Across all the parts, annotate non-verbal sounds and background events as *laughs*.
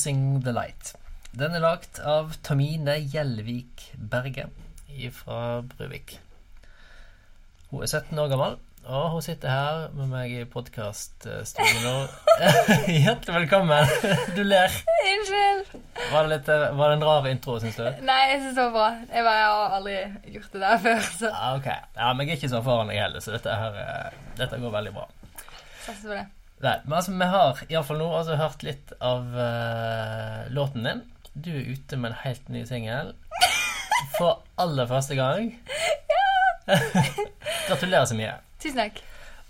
'Losing the Light'. Den er lagd av Tamine Gjelvik Berge fra Bruvik. Hun er 17 år gammel, og hun sitter her med meg i podkaststudioet nå. *laughs* Hjertelig velkommen. Du ler. Unnskyld. Var det, litt, eh, var det en rar intro, syns du? Nei, jeg syns det var bra. Jeg, bare, jeg har aldri gjort det der før, så Ja, ok. Ja, men jeg er ikke så foran deg heller, så dette, her, eh, dette går veldig bra. satser på det. Nei, men altså, vi har iallfall nå altså, hørt litt av uh, låten din. Du er ute med en helt ny singel for aller første gang. Ja! *laughs* Gratulerer så mye. Tusen takk.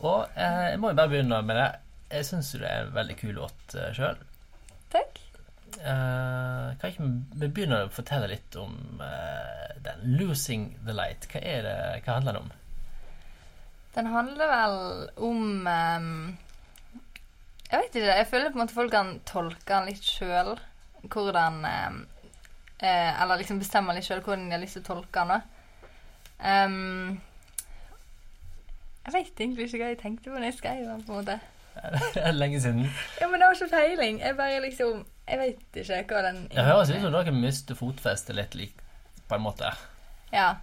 Og uh, jeg må jo bare begynne med det. Jeg syns jo det er en veldig kul låt uh, sjøl. Takk. Uh, kan ikke vi begynne å fortelle litt om uh, den 'Losing the Light'? Hva det, hva handler den om? Den handler vel om ehm, Jeg vet ikke. Jeg føler på en måte folk kan tolke den litt sjøl. Hvordan ehm, eh, Eller liksom bestemme litt sjøl hvordan de har lyst til å tolke den. da. Ehm, jeg vet egentlig ikke hva jeg tenkte på når jeg skrev den. på en måte. *laughs* Det er lenge siden. Ja, Men det var ikke peiling. Jeg bare liksom Jeg vet ikke hva den Det høres ut som dere mister fotfestet litt på en måte. Ja.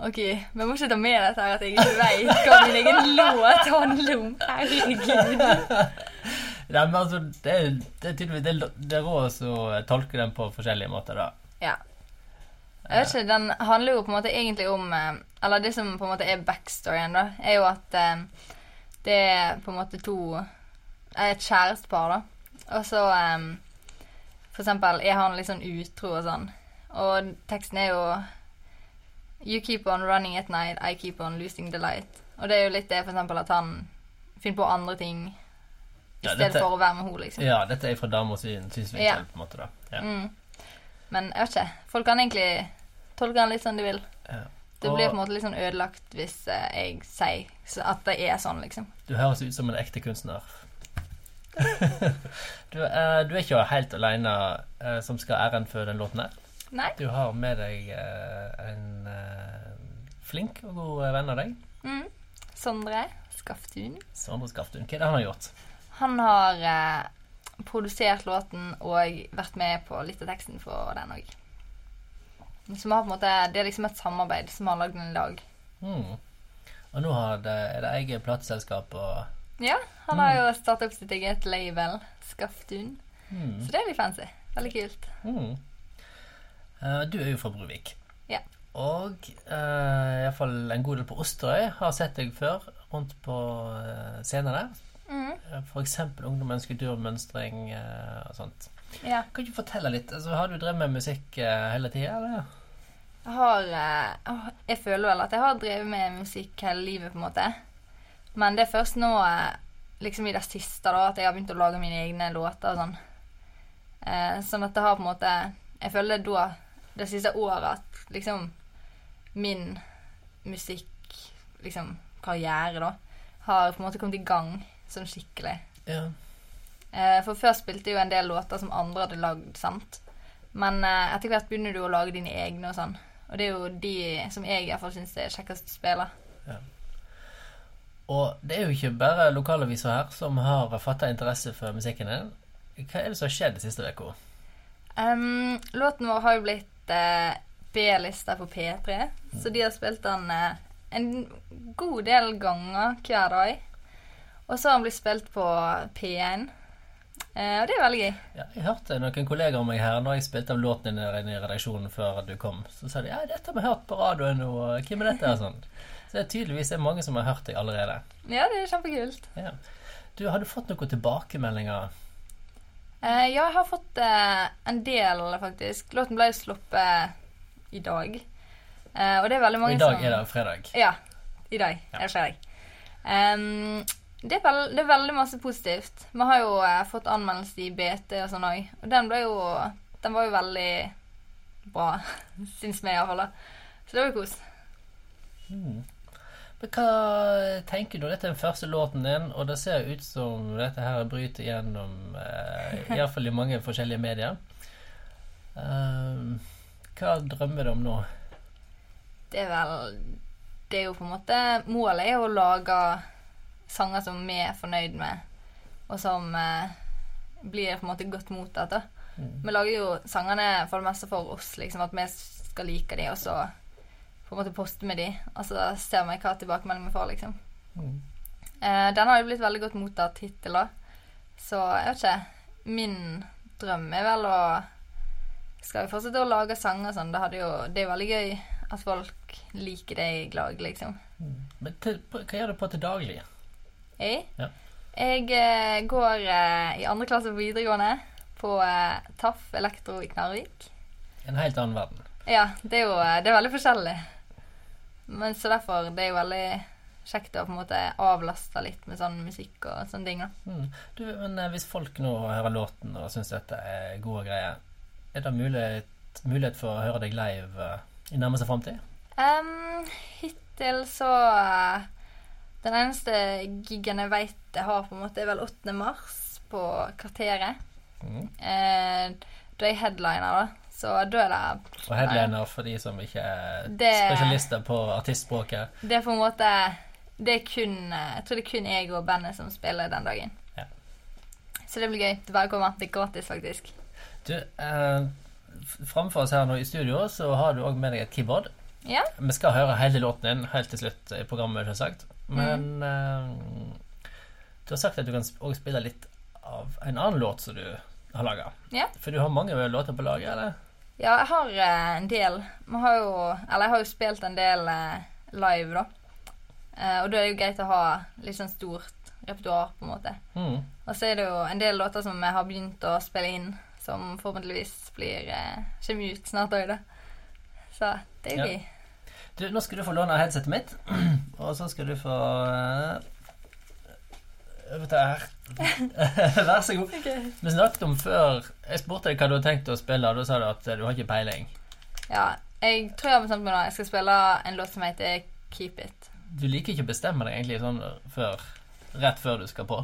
Ok, vi må ikke ta med dette her at jeg ikke vet hva min egen låt handler om. Herregud. *laughs* Nei, men altså, det er, det er tydeligvis det, er- det er råd å tolke den på forskjellige måter, da. Ja. Jeg vet ikke, Den handler jo på en måte egentlig om eh, Eller det som på en måte er backstoryen, da, er jo at eh, det er på en måte to er Et kjærestepar, da. Og så eh, For eksempel er han litt sånn utro og sånn. Og teksten er jo You keep on running at night, I keep on losing the light. Og det er jo litt det for eksempel at han finner på andre ting i Ja, stedet dette- for å være med henne, liksom. Ja, dette er fra damas synsvinkel, Ja. på en måte, da. Ja. Mm. Men jeg vet ikke. Folk kan egentlig tolke den litt sånn de vil. Ja. Det blir på en måte litt sånn ødelagt hvis eh, jeg sier at det er sånn, liksom. Du høres ut som en ekte kunstner. *laughs* du, uh, du er ikke helt alene uh, som skal æren for den låten her. Nei? Du har med deg eh, en eh, flink og god venn av deg. Mm. Sondre Skaftun. Sondre Skaftun. Hva er det han har gjort? Han har eh, produsert låten og vært med på litt av teksten for den òg. Så har på en måte, det er liksom et samarbeid som har lagd den i lag. Mm. Og nå har det, er det eget plateselskap og Ja, han har jo starta opp sitt eget label, Skaftun. mm. Så det er litt fancy. Veldig kult. Mm. Eh, du er jo fra Bruvik. Ja. Og uh, iallfall en god del på Osterøy har sett deg før rundt på uh, scener der. Mm. F.eks. For eksempel Ungdommens kulturmønstring eh, og sånt. Ja. Kan du fortelle litt? Altså, har du drevet med musikk uh, hele tida, eller? Jeg har uh, Jeg føler vel at jeg har drevet med musikk hele livet, på en måte. Men det er først nå, eh, liksom i det siste, da, at jeg har begynt å lage mine egne låter og sånn. Eh, sånn at det har på en måte Jeg føler det da, det siste året, at liksom min musikk, liksom karriere, da, har på en måte kommet i gang sånn skikkelig. Ja. Eh, for før spilte jeg jo en del låter som andre hadde lagd, sant. Men eh, etter hvert begynner du å lage dine egne og sånn. Og det er jo de som jeg iallfall syns er kjekkest å spille. Og det er jo ikke bare lokalaviser her som har fatta interesse for musikken din. Hva er det som har skjedd de siste uka? Um, låten vår har jo blitt B-lista på P3, så de har spilt den eh, en god del ganger hver dag. Og så har han blitt spilt på P1. Eh, og det er veldig gøy. Ja, jeg hørte noen kollegaer av meg her når jeg spilte av låten din i redaksjonen før du kom. Så sa de ja, dette har vi hørt på radioen, og hvem er dette? og sånn. Så det er tydeligvis er mange som har hørt deg allerede. Ja, det er kjempekult. Ja. Du, Har du fått noen tilbakemeldinger? Eh, ja, jeg har fått eh, en del, faktisk. Låten ble sluppet i dag. Eh, og det er veldig Og som i dag som er det fredag. Ja. I dag Ja. er det fredag. Um, det, er veld, det er veldig masse positivt. Vi har jo eh, fått anmeldelse i BT og sånn òg. Og den ble jo Den var jo veldig bra, *laughs* syns vi iallfall. Så det var jo kos. Mm. Men hva tenker du? Dette er den første låten din, og det ser ut som dette her bryter gjennom eh, *laughs* Iallfall i mange forskjellige medier. Ehm, hva drømmer du om nå? Det er vel Det er jo på en måte Målet er jo å lage sanger som vi er fornøyd med, og som eh, blir på en måte godt mottatt. Mm. Vi lager jo sangene for det meste for oss, liksom, at vi skal like dem, og så på en måte poste med de, og så ser vi hva tilbakemelding vi får, liksom. Mm. Eh, den har jo blitt veldig godt mottatt hittil, da. Så jeg vet ikke. Min drøm er vel å Skal vi fortsette å lage sanger og sånn? Det, jo, det er jo veldig gøy at folk liker det jeg lager, liksom. Mm. Men til, hva gjør du på til daglig? Jeg, Ja. jeg eh, går eh, i andre klasse på videregående på eh, TAF Elektro i Knarvik. En helt annen verden. Ja, det er jo eh, det er veldig forskjellig. Men så derfor det er jo veldig kjekt å på en måte avlaste litt med sånn musikk og sånne ting. Mm. Du, men eh, hvis folk nå hører låten og syns dette er gode greier, er det mulighet, mulighet for å høre deg live eh, i nærmeste framtid? Um, hittil så eh, Den eneste gigen jeg veit jeg har, på en måte er vel 8. mars på Kvarteret. Mm. Eh, da er jeg headliner, da. Så da er det Og headliner for de som ikke er Det- spesialister på artistspråket. Det er på en måte Det er kun eh, Jeg tror det er kun jeg og bandet som spiller den dagen. Ja. Så det blir gøy. Det er bare kommer. Det er gratis, faktisk. Du, eh, framfor oss her nå i studio så har du òg med deg et keyboard. Ja. Vi skal høre hele låten din helt til slutt i programmet, selvsagt. Men eh, du har sagt at du kan òg spille litt av en annen låt som du har laga. Ja. For du har mange låter på laget, eller? Ja, jeg har eh, en del. Vi har jo Eller jeg har jo spilt en del eh, live, da. Eh, og da er det jo greit å ha litt sånn stort repertoar, på en måte. Mm. Og så er det jo en del låter som jeg har begynt å spille inn, som forhåpentligvis blir eh, kommer ut snart òg, da. Så det er jo Ja. gøy. Du, nå skal du få låne headsetet mitt, *clears throat* og så skal du få overta her. *laughs* Vær så god. Vi snakket om før Jeg spurte deg hva du hadde tenkt å spille, og da sa du at du har ikke peiling. Ja, jeg tror jeg har bestemt meg nå. Jeg skal spille en låt som heter Keep It. Du liker ikke å bestemme deg egentlig sånn før, rett før du skal på.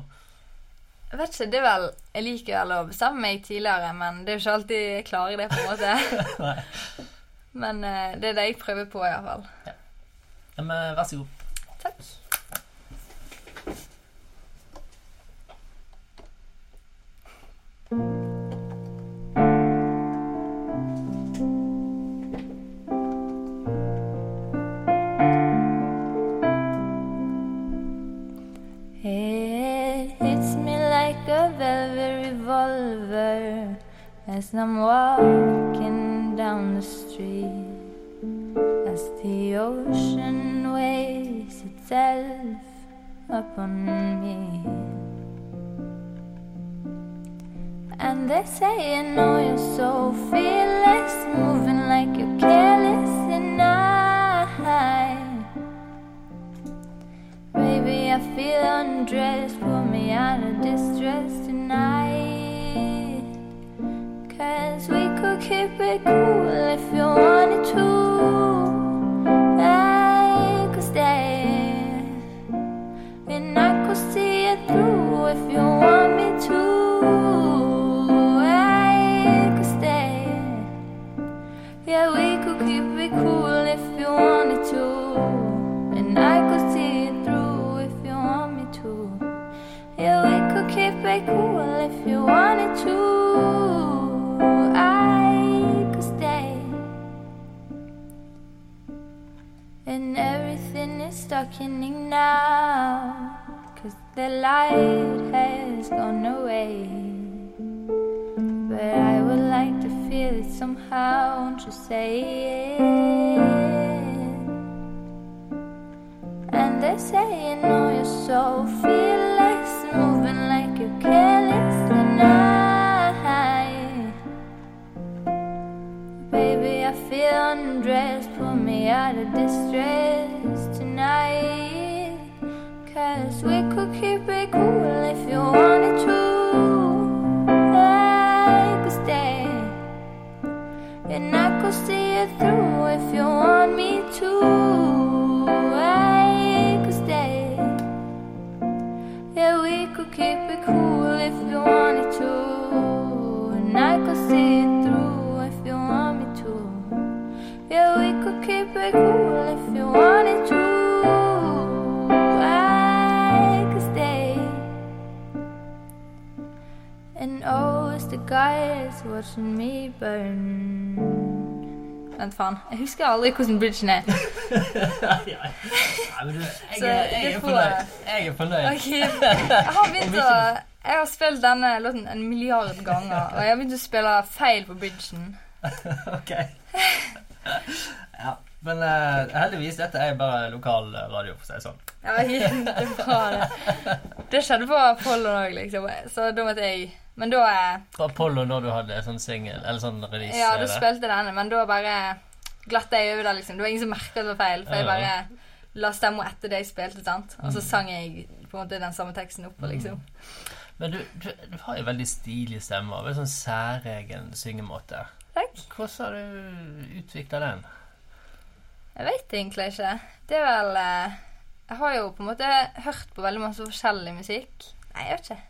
Jeg vet ikke, det er vel Jeg liker vel å bestemme meg tidligere, men det er jo ikke alltid jeg klarer det, på en måte. *laughs* Men eh, det er det jeg prøver på, iallfall. Ja, Men vær så god. Takk. It hits me like a velvet revolver as I'm walking down the street. As the ocean weighs itself upon And they say, you know, you're so fearless, moving like you're careless, and I. Baby, I feel undressed. Pull me out of distress tonight. Cause we could keep it cool if you wanted everything is darkening now. Cause the light has gone away. But I would like to feel it somehow, won't you say it? And they say, you know, you're so fearless, moving like you're careless. I, baby, I feel undressed. Pull me out of distress we could keep it cool I the guy is watching me burn. Vent, faen. Jeg husker aldri hvordan bridgen er. *laughs* Nei, men du, jeg, er- jeg er fornøyd. Jeg er fornøyd. Ok, *laughs* Jeg har begynt å Jeg har spilt denne låten en milliard ganger, og jeg har begynt å spille feil på bridgen. *laughs* ok. Ja, men uh, heldigvis, dette er bare lokal eh, radio, for å si det sånn. Ja, det er bra, det. Det skjedde på Follo òg, liksom. Så da måtte jeg Men da På Apollo når du hadde sånn singel, eller sånn release. Ja, du da spilte denne, men da bare glatta jeg over det, liksom. Det var ingen som merka det var feil, for jeg bare la stemma etter det jeg spilte, sant. Og så Mm. sang jeg på en måte den samme teksten opp, liksom. Men du, du, du har jo veldig stilig stemme og veldig sånn særegen syngemåte. Takk. Hvordan har du utvikla den? Jeg vet egentlig ikke. Det er vel eh, Jeg har jo på en måte hørt på veldig masse forskjellig musikk. Nei, jeg vet ikke.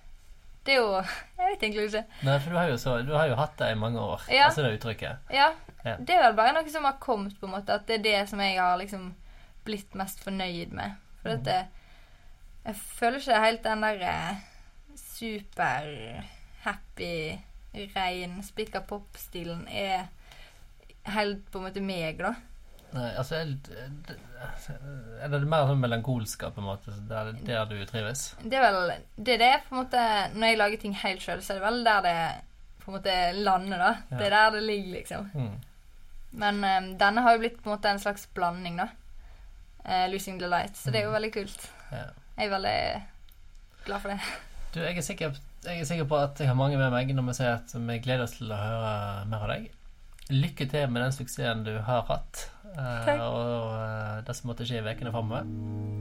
Det er jo Jeg vet egentlig ikke. Nei, for du har jo, så, du har jo hatt det i mange år, Ja. altså det uttrykket. Ja. Ja. Det er vel bare noe som har kommet, på en måte. At det er det som jeg har liksom blitt mest fornøyd med. For Mm. at det, jeg føler ikke helt den der eh, super happy, rein spikka pop-stilen er helt på en måte meg, da. Nei, altså Er det- er det mer sånn melankolska, på en måte, der, der du trives? Det er vel det er på en måte Når jeg lager ting helt sjøl, så er det vel der det på en måte lander, da. Ja. Det er der det ligger, liksom. Mm. Men um, denne har jo blitt på en måte en slags blanding, da. Uh, 'Losing the Light'. Så det er jo veldig kult. Ja. Jeg er veldig glad for det. Du, jeg er, sikker, jeg er sikker på at jeg har mange med meg når vi sier at vi gleder oss til å høre mer av deg. Lykke til med den suksessen du har hatt, eh, Takk. og eh, det som måtte skje i ukene framover.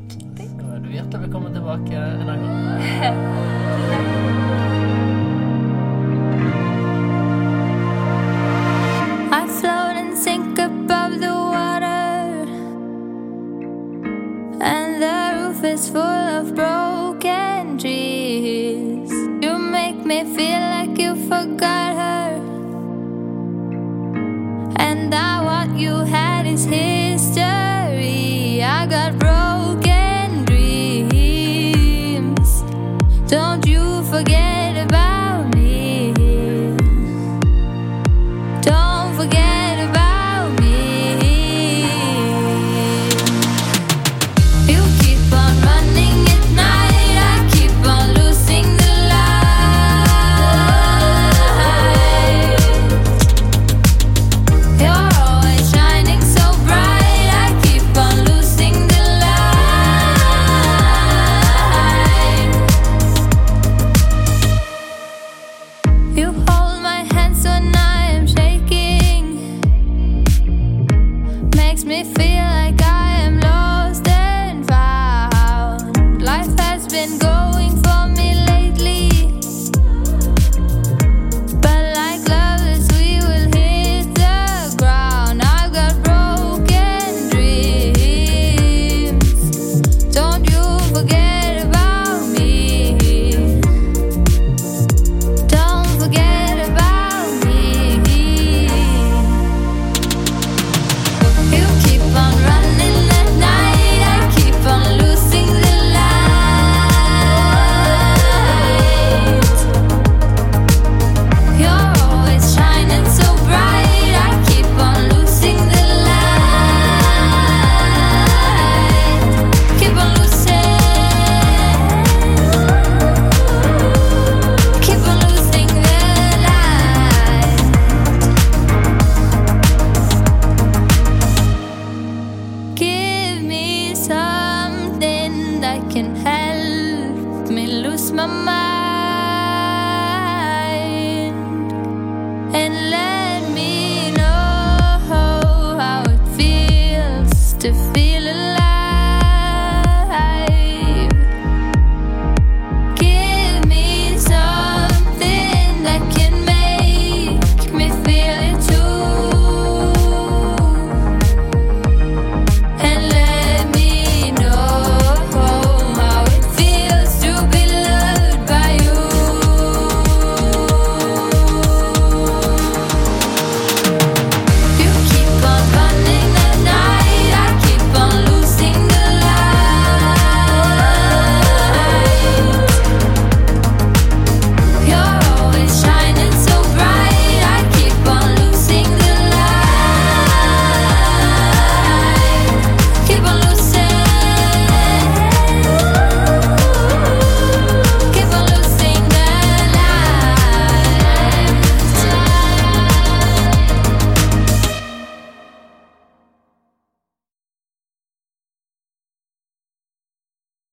Så er du hjertelig velkommen tilbake en annen gang. *laughs*